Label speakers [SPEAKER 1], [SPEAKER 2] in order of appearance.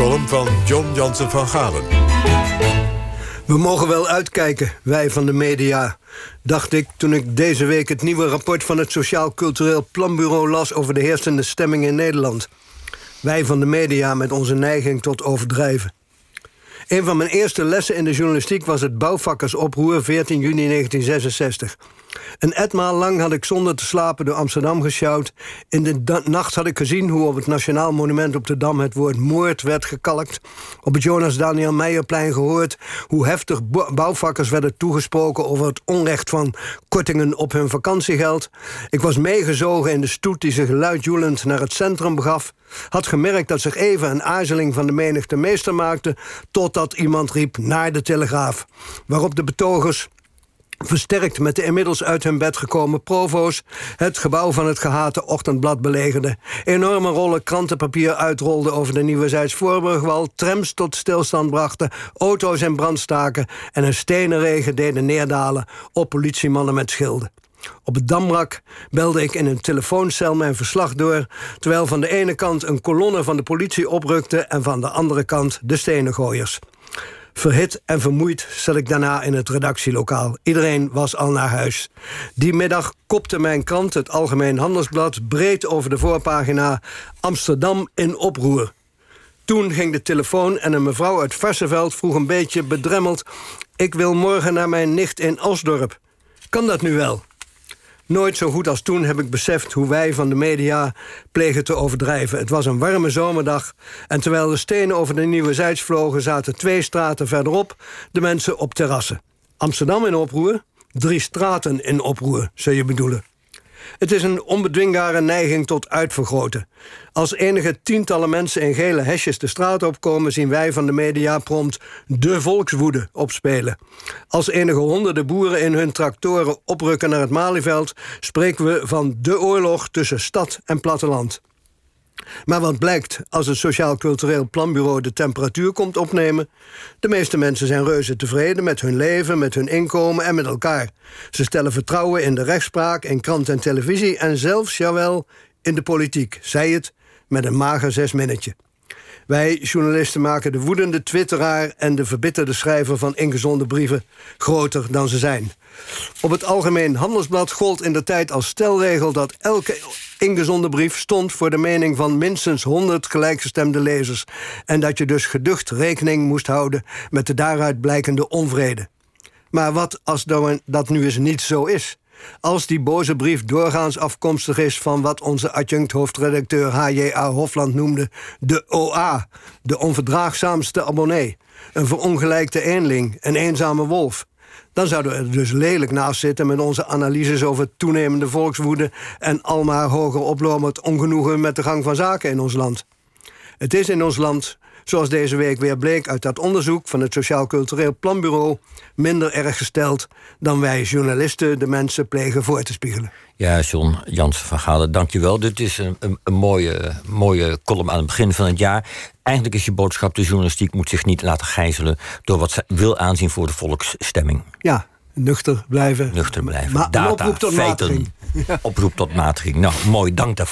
[SPEAKER 1] column van John Jansen van Galen.
[SPEAKER 2] We mogen wel uitkijken, wij van de media, dacht ik toen ik deze week het nieuwe rapport van het Sociaal Cultureel Planbureau las over de heersende stemming in Nederland. Wij van de media met onze neiging tot overdrijven. Een van mijn eerste lessen in de journalistiek was het bouwvakkersoproer 14 juni 1966. Een etmaal lang had ik zonder te slapen door Amsterdam gesjouwd. In de nacht had ik gezien hoe op het Nationaal Monument op de Dam... het woord moord werd gekalkt. Op het Jonas Daniel Meijerplein gehoord... hoe heftig bouwvakkers werden toegesproken... over het onrecht van kortingen op hun vakantiegeld. Ik was meegezogen in de stoet die zich luidjoelend naar het centrum begaf. Had gemerkt dat zich even een aarzeling van de menigte meester maakte... totdat iemand riep naar de Telegraaf. Waarop de betogers versterkt met de inmiddels uit hun bed gekomen provo's... het gebouw van het gehate ochtendblad belegerde. Enorme rollen krantenpapier uitrolden over de Nieuwe Zijds-Voorburgwal... trams tot stilstand brachten, auto's in brand staken... en een stenen regen deden neerdalen op politiemannen met schilden. Op het Damrak belde ik in een telefooncel mijn verslag door... terwijl van de ene kant een kolonne van de politie oprukte... en van de andere kant de stenengooiers. Verhit en vermoeid zat ik daarna in het redactielokaal. Iedereen was al naar huis. Die middag kopte mijn krant, het Algemeen Handelsblad... breed over de voorpagina Amsterdam in oproer. Toen ging de telefoon en een mevrouw uit Varsenveld vroeg een beetje bedremmeld... ik wil morgen naar mijn nicht in Osdorp. Kan dat nu wel? Nooit zo goed als toen heb ik beseft hoe wij van de media plegen te overdrijven. Het was een warme zomerdag en terwijl de stenen over de Nieuwe Zijds vlogen... zaten twee straten verderop de mensen op terrassen. Amsterdam in oproer, drie straten in oproer, zou je bedoelen. Het is een onbedwingbare neiging tot uitvergroten. Als enige tientallen mensen in gele hesjes de straat opkomen... zien wij van de media prompt de volkswoede opspelen. Als enige honderden boeren in hun tractoren oprukken naar het Malieveld... spreken we van de oorlog tussen stad en platteland. Maar wat blijkt als het Sociaal Cultureel Planbureau de temperatuur komt opnemen? De meeste mensen zijn reuze tevreden met hun leven, met hun inkomen en met elkaar. Ze stellen vertrouwen in de rechtspraak, in krant en televisie en zelfs, jawel, in de politiek. Zij het met een mager zesminnetje. Wij journalisten maken de woedende twitteraar en de verbitterde schrijver van ingezonde brieven groter dan ze zijn. Op het Algemeen Handelsblad gold in de tijd als stelregel dat elke ingezonde brief stond voor de mening van minstens 100 gelijkgestemde lezers en dat je dus geducht rekening moest houden met de daaruit blijkende onvrede. Maar wat als dat nu eens niet zo is? Als die boze brief doorgaans afkomstig is van wat onze adjunct-hoofdredacteur H.J.A. Hofland noemde de OA, de onverdraagzaamste abonnee, een verongelijkte eenling, een eenzame wolf, dan zouden we er dus lelijk naast zitten met onze analyses over toenemende volkswoede en almaar hoger oplopend ongenoegen met de gang van zaken in ons land. Het is in ons land zoals deze week weer bleek uit dat onderzoek van het Sociaal Cultureel Planbureau, minder erg gesteld dan wij journalisten de mensen plegen voor te spiegelen.
[SPEAKER 3] Ja, John Jansen van Galen, dankjewel. Dit is een, een, een, mooie, mooie column aan het begin van het jaar. Eigenlijk is je boodschap: de journalistiek moet zich niet laten gijzelen door wat ze wil aanzien voor de volksstemming.
[SPEAKER 2] Ja, nuchter blijven.
[SPEAKER 3] Nuchter blijven. Ma Data, oproep tot feiten. Oproep tot matiging. Nou, mooi, dank daarvoor.